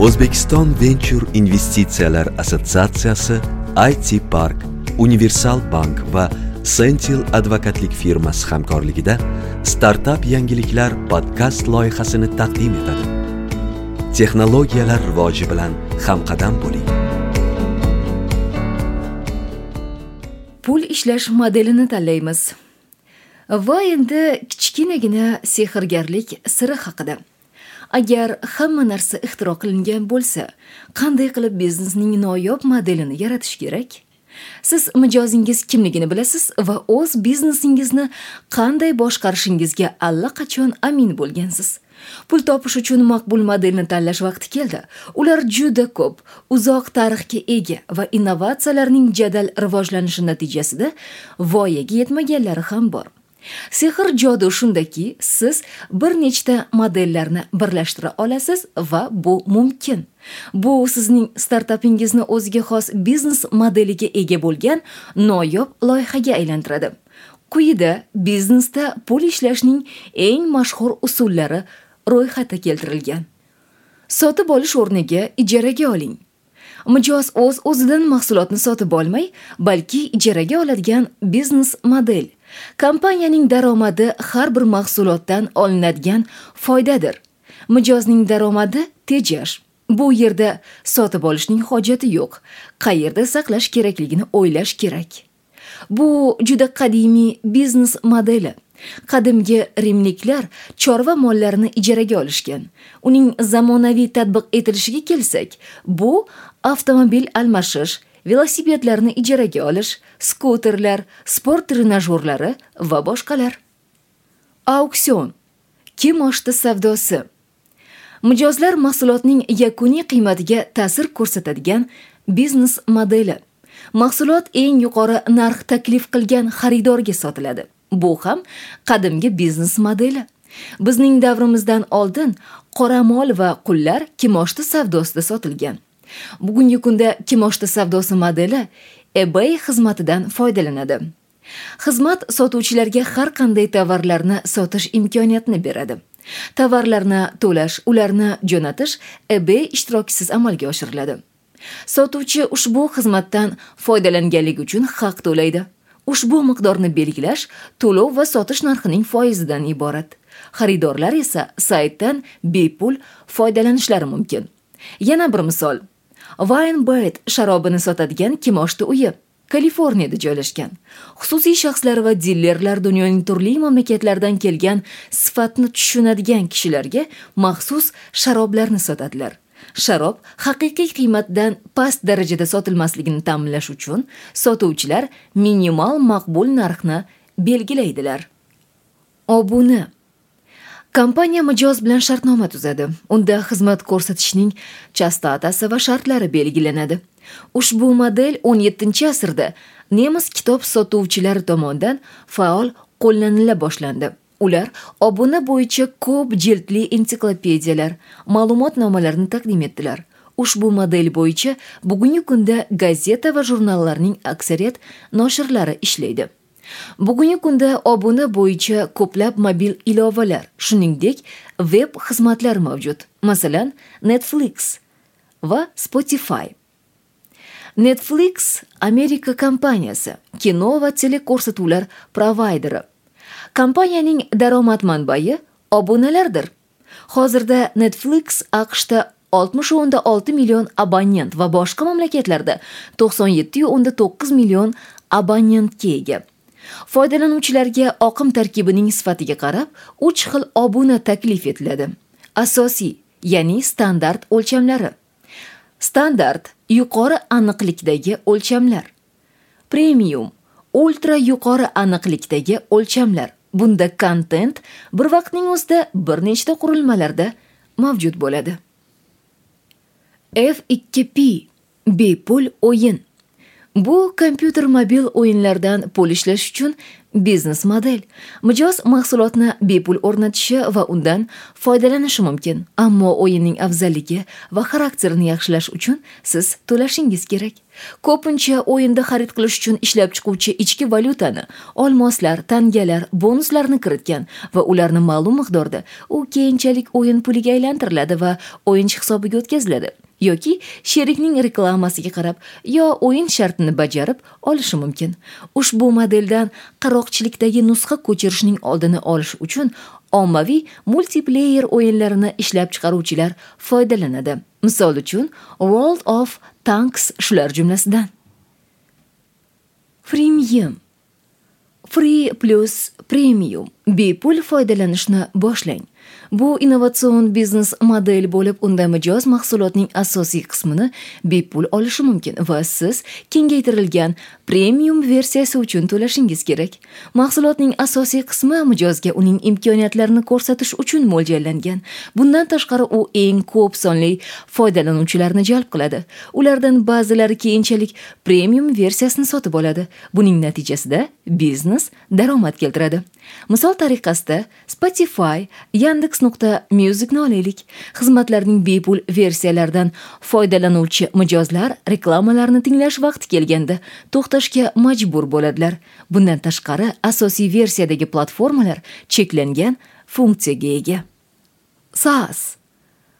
o'zbekiston venture investitsiyalar assotsiatsiyasi it park universal bank va sentil advokatlik firmasi hamkorligida startap yangiliklar podkast loyihasini taqdim etadi. Texnologiyalar rivoji bilan hamqadam bo'ling. Pul ishlash modelini tanlaymiz. Va endi kichkinagina sehrgarlik siri haqida. Agar hamma narsa ixtiro qilingan bo'lsa qanday qilib biznesning noyob modelini yaratish kerak? Siz mijozingiz kimligini bilasiz va o'z biznesingizni qanday boshqarishingizga allaqachon amin bo'lgansiz. Pul topish uchun maqbul modelni tanlash vaqti keldi. Ular juda ko'p uzoq tarixga ega va innovatsiyalarning jadal rivojlanishi natijasida voyaga yetmaganlari ham bor. Sehr jodu shundaki siz bir nechta modellarni birlashtira olasiz va bu mumkin. Bu sizning startapingizni o'ziga xos biznes modeliga ega bo'lgan noyob loyihaga aylantiradi. Quyida biznesda pul ishlashning eng mashhur usullari ro'yxati keltirilgan. Sotib olish o'rniga ijaraga oling. Mijoz o'z o'zidan mahsulotni sotib olmay balki ijaraga oladigan biznes model kompaniyaning daromadi har bir mahsulotdan olinadigan foydadir. Mijozning daromadi tejash. Bu yerda sotib olishning hojati yo'q. Qayerda saqlash kerakligini o'ylash kerak. Bu juda qadimiy biznes modeli. Qadimgi rimliklar chorva mollarini ijaraga olishgan. Uning zamonaviy tatbiq etilishiga kelsak bu avtomobil almashish velosipedlarni ijaraga olish skuterlar sport trenajyorlari va boshqalar. Auksion. Kimoshdi savdosi? Mijozlar mahsulotning yakuniy qiymatiga ta'sir ko'rsatadigan biznes modeli. Mahsulot eng yuqori narx taklif qilgan xaridorga sotiladi. Bu ham qadimgi biznes modeli. Bizning davrimizdan oldin qoramol va qullar kimoshdi savdosida sotilgan. Bugungi kunda kimoshdi savdosi modeli? ebay xizmatidan foydalanadi. Xizmat sotuvchilarga har qanday tovarlarni sotish imkoniyatini beradi. Tovarlarni to'lash ularni jo'natish ebay ishtirokisiz amalga oshiriladi. Sotuvchi ushbu xizmatdan foydalanganligi uchun haq to'laydi. Ushbu miqdorni belgilash to'lov va sotish narxining foizidan iborat. Xaridorlar esa saytdan bepul foydalanishlari mumkin. Yana bir misol. Weinbet sharobini sotadigan kimoshdi uyi Kaliforniyada joylashgan. Xususiy shaxslar va dillerlar dunyoning turli mamlakatlaridan kelgan sifatni tushunadigan kishilarga maxsus sharoblarni sotadilar. Sharob haqiqiy qiymatdan past darajada sotilmasligini ta'minlash uchun sotuvchilar minimal maqbul narxni belgilaydilar. Obuna kompaniya mijoz bilan shartnoma tuzadi. Unda xizmat ko'rsatishning chastotasi va shartlari belgilanadi. Ushbu model 17 asrda nemis kitob sotuvchilari tomonidan faol qo'llanila boshlandi. Ular obuna bo'yicha ko'p jildli ensiklopediyalar ma'lumotnomalarni taqdim etdilar. Ushbu model bo'yicha bugungi kunda gazeta va jurnallarning aksariyat noshrlari ishlaydi. Bugungi kunda obuna bo'yicha ko'plab mobil ilovalar shuningdek veb xizmatlar mavjud. Masalan netflix va spotify. Netflix amerika kompaniyasi kino va teleko'rsatuvlar provayderi. Kompaniyaning daromad manbai obunalardir. Hozirda netflix aqshda oltmish o'nda olti million abonent va boshqa mamlakatlarda to'qson yetti o'nda to'qqiz million abonentga ega. Foydalanuvchilarga oqim tarkibining sifatiga qarab uch xil obuna taklif etiladi. Asosiy ya'ni standart o'lchamlari. Standart yuqori aniqlikdagi o'lchamlar. Premium ultra yuqori aniqlikdagi o'lchamlar. Bunda kontent bir vaqtning o'zida bir nechta qurilmalarda mavjud bo'ladi. F 2 p bepul o'yin. Bu kompyuter mobil o'yinlardan pul ishlash uchun biznes model. Mijoz mahsulotni bepul o'rnatishi va undan foydalanishi mumkin. Ammo o'yinning afzalligi va xarakterini yaxshilash uchun siz to'lashingiz kerak. Ko'pincha o'yinda xarid qilish uchun ishlab chiquvchi ichki valyutani olmoslar tangalar bonuslarni kiritgan va ularni ma'lum miqdorda u keyinchalik o'yin puliga aylantiriladi va o'yinchi hisobiga o'tkaziladi. Yoki sherikning reklamasiga qarab yo o'yin shartini bajarib olishi mumkin. Ushbu modeldan qaroqchilikdagi nusxa ko'chirishning oldini olish uchun ommaviy multiplayer o'yinlarini ishlab chiqaruvchilar foydalanadi. Misol uchun world of tanks shular jumlasidan. Premium free plus premium. Bepul foydalanishni boshlang. Bu innovatsion biznes model bo'lib unda mijoz mahsulotning asosiy qismini bepul olishi mumkin va siz kengaytirilgan premium versiyasi uchun to'lashingiz kerak. Mahsulotning asosiy qismi mijozga uning imkoniyatlarini ko'rsatish uchun mo'ljallangan. Bundan tashqari u eng ko'p sonli foydalanuvchilarni jalb qiladi. Ulardan ba'zilari keyinchalik premium versiyasini sotib oladi. Buning natijasida biznes daromad keltiradi. Misol tariqasida spotify yandex nuqta olaylik xizmatlarning bepul versiyalaridan foydalanuvchi mijozlar reklamalarni tinglash vaqti kelganda to'xtashga majbur bo'ladilar. Bundan tashqari asosiy versiyadagi platformalar cheklangan funksiyaga ega. Saas.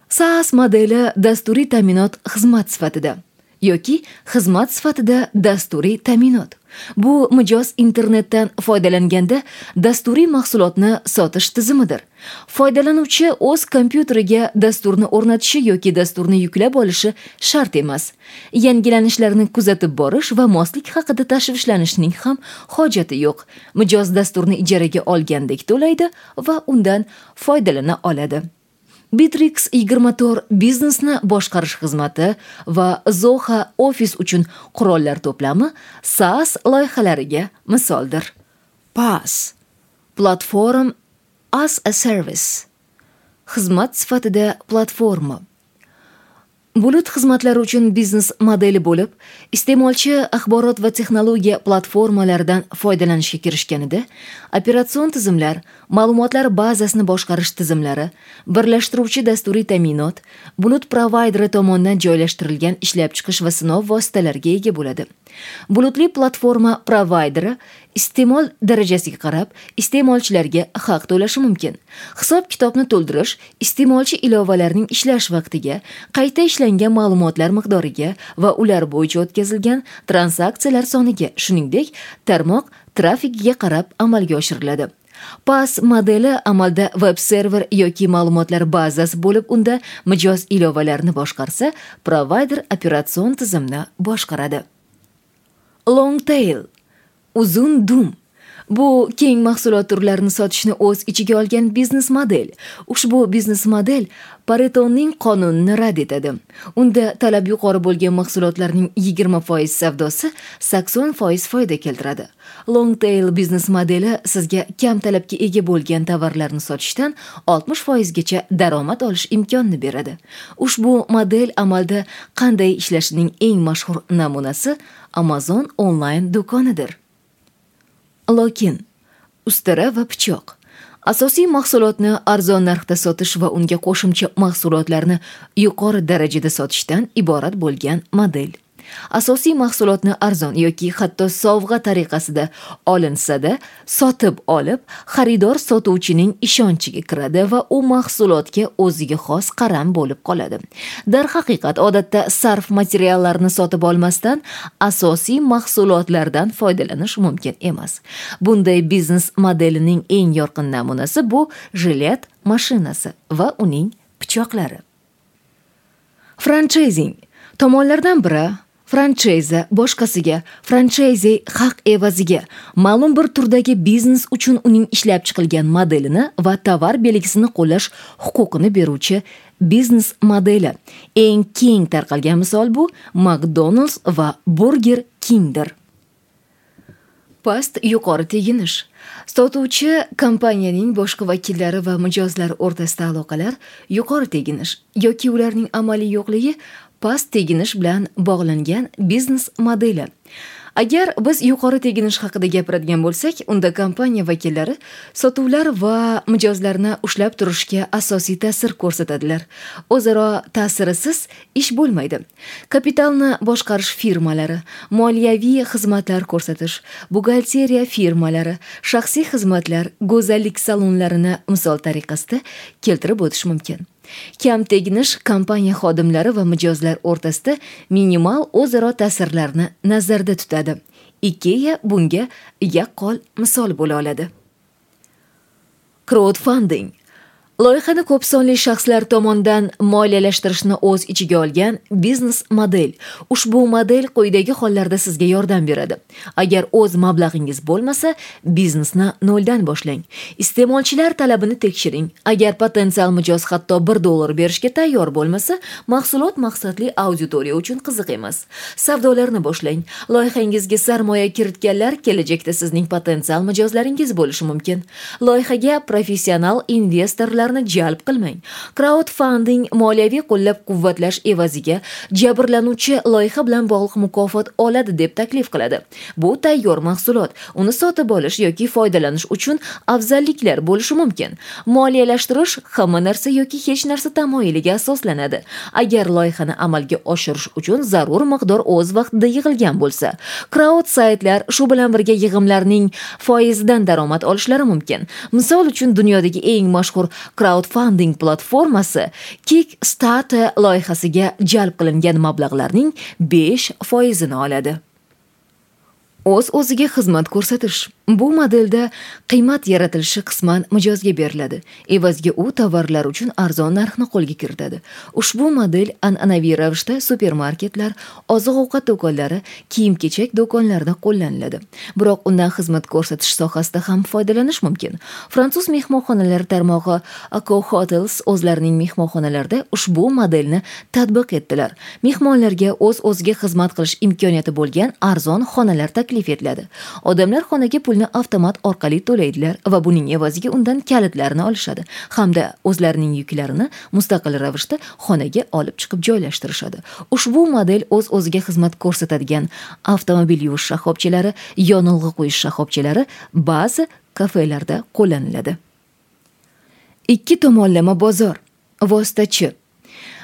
Saas modeli dasturiy ta'minot xizmat sifatida yoki xizmat sifatida dasturiy ta'minot. Bu mijoz internetdan foydalanganda dasturiy mahsulotni sotish tizimidir. Foydalanuvchi o'z kompyuteriga dasturni o'rnatishi yoki dasturni yuklab olishi shart emas. Yangilanishlarni kuzatib borish va moslik haqida tashvishlanishning ham hojati yo'q. Mijoz dasturni ijaraga olgandek to'laydi va undan foydalana oladi. Bitrix 24 biznesni boshqarish xizmati va zoha ofis uchun qurollar to'plami saas loyihalariga misoldir pas platform as a service xizmat sifatida platforma bulut xizmatlari uchun biznes modeli bo'lib iste'molchi axborot va texnologiya platformalaridan foydalanishga kirishganida operatsion tizimlar ma'lumotlar bazasini boshqarish tizimlari birlashtiruvchi dasturiy ta'minot bulut provayderi tomonidan joylashtirilgan ishlab chiqish va sinov vositalariga ega bo'ladi. Bulutli platforma provayderi iste'mol darajasiga qarab iste'molchilarga haq to'lashi mumkin. Hisob kitobni to'ldirish iste'molchi ilovalarning ishlash vaqtiga qayta ishlangan ma'lumotlar miqdoriga va ular bo'yicha o'tkazilgan transaksiyalar soniga shuningdek tarmoq trafikiga qarab amalga oshiriladi. Pas modeli amalda veb server yoki ma'lumotlar bazasi bo'lib unda mijoz ilovalarni boshqarsa provayder operatsion tizimni boshqaradi. Long tail uzun dum. Bu keng mahsulot turlarini sotishni o'z ichiga olgan biznes model. Ushbu biznes model paretonning qonunini rad etadi. Unda talab yuqori bo'lgan mahsulotlarning 20 foiz savdosi 80 foiz foyda keltiradi. Long tail biznes modeli sizga kam talabga ega bo'lgan tovarlarni sotishdan 60% foizgacha daromad olish imkonini beradi. Ushbu model amalda qanday ishlashining eng mashhur namunasi amazon onlayn do'konidir. Lokin ustara va pichoq asosiy mahsulotni arzon narxda sotish va unga qo'shimcha mahsulotlarni yuqori darajada sotishdan iborat bo'lgan model. Asosiy mahsulotni arzon yoki hatto sovg'a tariqasida olinsada sotib olib xaridor sotuvchining ishonchiga kiradi va u mahsulotga o'ziga xos qaram bo'lib qoladi. Darhaqiqat odatda sarf materiallarni sotib olmasdan asosiy mahsulotlardan foydalanish mumkin emas. Bunday biznes modelining eng yorqin namunasi bu jilet mashinasi va uning pichoqlari. Franchizing tomonlardan biri franchayza boshqasiga franchayzi haq evaziga. Ma'lum bir turdagi biznes uchun uning ishlab chiqilgan modelini va tovar belgisini qo'llash huquqini beruvchi biznes modeli. Eng keng tarqalgan misol bu mcdonalds va burger kingdir. Past yuqori teginish. Sotuvchi kompaniyaning boshqa vakillari va mijozlar o'rtasida aloqalar yuqori teginish yoki ularning amaliy yo'qligi past teginish bilan bog'langan biznes modeli. Agar biz yuqori teginish haqida gapiradigan bo'lsak unda kompaniya vakillari sotuvlar va mijozlarni ushlab turishga asosiy ta'sir ko'rsatadilar. O'zaro ta'sirisiz ish bo'lmaydi. Kapitalni boshqarish firmalari moliyaviy xizmatlar ko'rsatish buxgalteriya firmalari shaxsiy xizmatlar go'zallik salonlarini misol tariqasida keltirib o'tish mumkin. Kam teginish kompaniya xodimlari va mijozlar o'rtasida minimal o'zaro ta'sirlarni nazarda tutadi. Ikea bunga yaqqol misol bo'la oladi. Crowdfunding loyihani ko'p sonli shaxslar tomonidan moliyalashtirishni o'z ichiga olgan biznes model ushbu model quyidagi hollarda sizga yordam beradi. Agar o'z mablag'ingiz bo'lmasa biznesni noldan boshlang. Iste'molchilar talabini tekshiring. Agar potensial mijoz hatto bir dollar berishga tayyor bo'lmasa mahsulot maqsadli auditoriya uchun qiziq emas. Savdolarni boshlang. Loyihangizga sarmoya kiritganlar kelajakda sizning potensial mijozlaringiz bo'lishi mumkin. Loyihaga professional investorlar xaridorlarni jalb qilmang. Kraudfanding moliyaviy qo'llab-quvvatlash evaziga jabrlanuvchi loyiha bilan bog'liq mukofot oladi deb taklif qiladi. Bu tayyor mahsulot uni sotib olish yoki foydalanish uchun afzalliklar bo'lishi mumkin. Moliyalashtirish hamma narsa yoki hech narsa tamoyiliga asoslanadi. Agar loyihani amalga oshirish uchun zarur miqdor o'z vaqtida yig'ilgan bo'lsa kraud saytlar shu bilan birga yig'imlarning foizidan daromad olishlari mumkin. Misol uchun dunyodagi eng mashhur kraudfanding platformasi Kickstarter loyihasiga jalb qilingan mablag'larning 5 foizini oladi. O'z o'ziga xizmat ko'rsatish Bu modelda qiymat yaratilishi qisman mijozga beriladi. Evazga u tovarlar uchun arzon narxni qo'lga kiritadi. Ushbu model an'anaviy ravishda supermarketlar, oziq-ovqat do'konlari, kiyim-kechak do'konlarida qo'llaniladi. Biroq undan xizmat ko'rsatish sohasida ham foydalanish mumkin. Fransuz mehmonxonalari tarmog'i Accor Hotels o'zlarining mehmonxonalarida ushbu modelni tatbiq etdilar. Mehmonlarga o'z-o'ziga xizmat qilish imkoniyati bo'lgan arzon xonalar taklif etiladi. Odamlar xonaga pul pulni avtomat orqali to'laydilar va buning evaziga undan kalitlarni olishadi hamda o'zlarining yuklarini mustaqil ravishda xonaga olib chiqib joylashtirishadi. Ushbu model o'z o'ziga xizmat ko'rsatadigan avtomobil yuvish shoxobchalari yonilg'i quyish shoxobchalari ba'zi kafelarda qo'llaniladi. Ikki tomonlama bozor vositachi.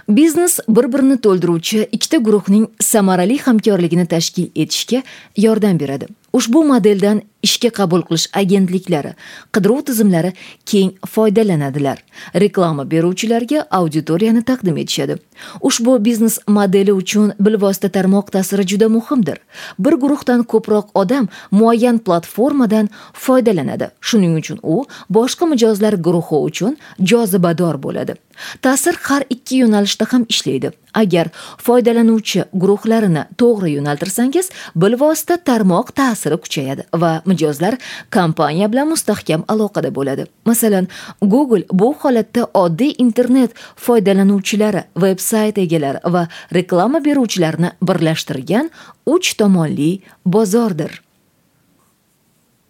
Biznes bir birini to'ldiruvchi ikkita guruhning samarali hamkorligini tashkil etishga yordam beradi. Ushbu modeldan ishga qabul qilish agentliklari qidiruv tizimlari keng foydalanadilar. Reklama beruvchilarga auditoriyani taqdim etishadi. Ushbu biznes modeli uchun bilvosita tarmoq ta'siri juda muhimdir. Bir guruhdan ko'proq odam muayyan platformadan foydalanadi. Shuning uchun u boshqa mijozlar guruhi uchun jozibador bo'ladi. Ta'sir har ikki yo'nalishda ham ishlaydi. Agar foydalanuvchi guruhlarini to'g'ri yo'naltirsangiz bilvosita tarmoq ta'siri kuchayadi va mijozlar kompaniya bilan mustahkam aloqada bo'ladi. Masalan google bu holatda oddiy internet foydalanuvchilari veb sayt egalari va reklama beruvchilarni birlashtirgan uch tomonli bozordir.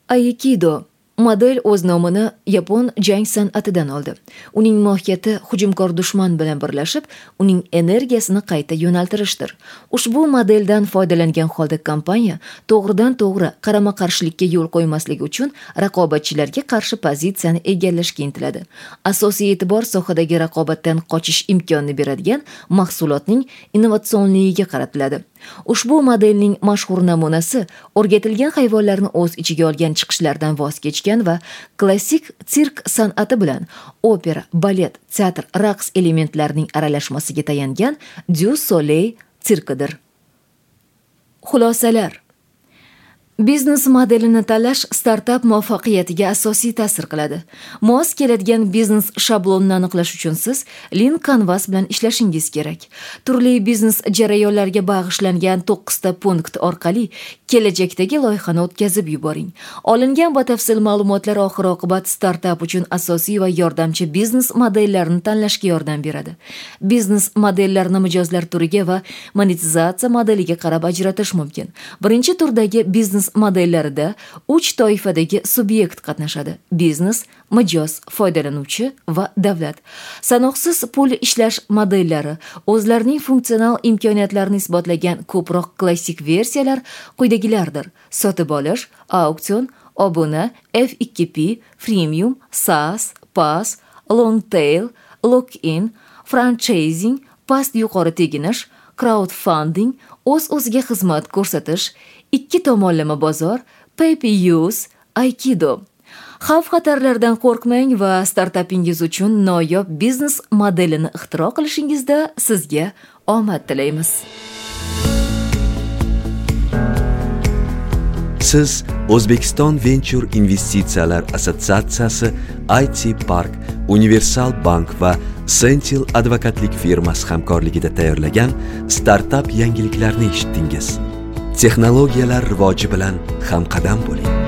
Aikido model o'z nomini yapon jang san'atidan oldi. Uning mohiyati hujumkor dushman bilan birlashib uning energiyasini qayta yo'naltirishdir. Ushbu modeldan foydalangan holda kompaniya to'g'ridan to'g'ri qarama qarshilikka yo'l qo'ymasligi uchun raqobatchilarga qarshi pozitsiyani egallashga intiladi. Asosiy e'tibor sohadagi raqobatdan qochish imkonini beradigan mahsulotning innovatsionligiga qaratiladi. Ushbu modelning mashhur namunasi o'rgatilgan hayvonlarni o'z ichiga olgan chiqishlardan voz kechgan va klassik sirk san'ati bilan opera balet teatr raqs elementlarining aralashmasiga tayangan dyu soley sirkidir. Xulosalar. Biznes modelini tanlash startap muvaffaqiyatiga asosiy ta'sir qiladi. Mos keladigan biznes shablonini aniqlash uchun siz lin canvas bilan ishlashingiz kerak. Turli biznes jarayonlariga bag'ishlangan to'qqizta punkt orqali kelajakdagi loyihani o'tkazib yuboring. Olingan batafsil ma'lumotlar oxir oqibat startap uchun asosiy va yordamchi biznes modellarini tanlashga yordam beradi. Biznes modellarini mijozlar turiga va monetizatsiya modeliga qarab ajratish mumkin. Birinchi turdagi biznes biznes modellarida uch toifadagi subyekt qatnashadi. Biznes mijoz foydalanuvchi va davlat. Sanoqsiz pul ishlash modellari o'zlarining funksional imkoniyatlarini isbotlagan ko'proq klassik versiyalar quyidagilardir. Sotib olish auksion obuna f2p freemium saas pas long tail lock in franchising past yuqori teginish crowdfunding o'z o'ziga xizmat ko'rsatish ikki tomonlama bozor pay use aikido. Xavf xatarlardan qo'rqmang va startapingiz uchun noyob biznes modelini ixtiro qilishingizda sizga omad tilaymiz. Siz o'zbekiston venture investitsiyalar assotsiatsiyasi it park universal bank va sentil advokatlik firmasi hamkorligida tayyorlagan startap yangiliklarni eshitdingiz. Texnologiyalar rivoji bilan hamqadam bo'ling.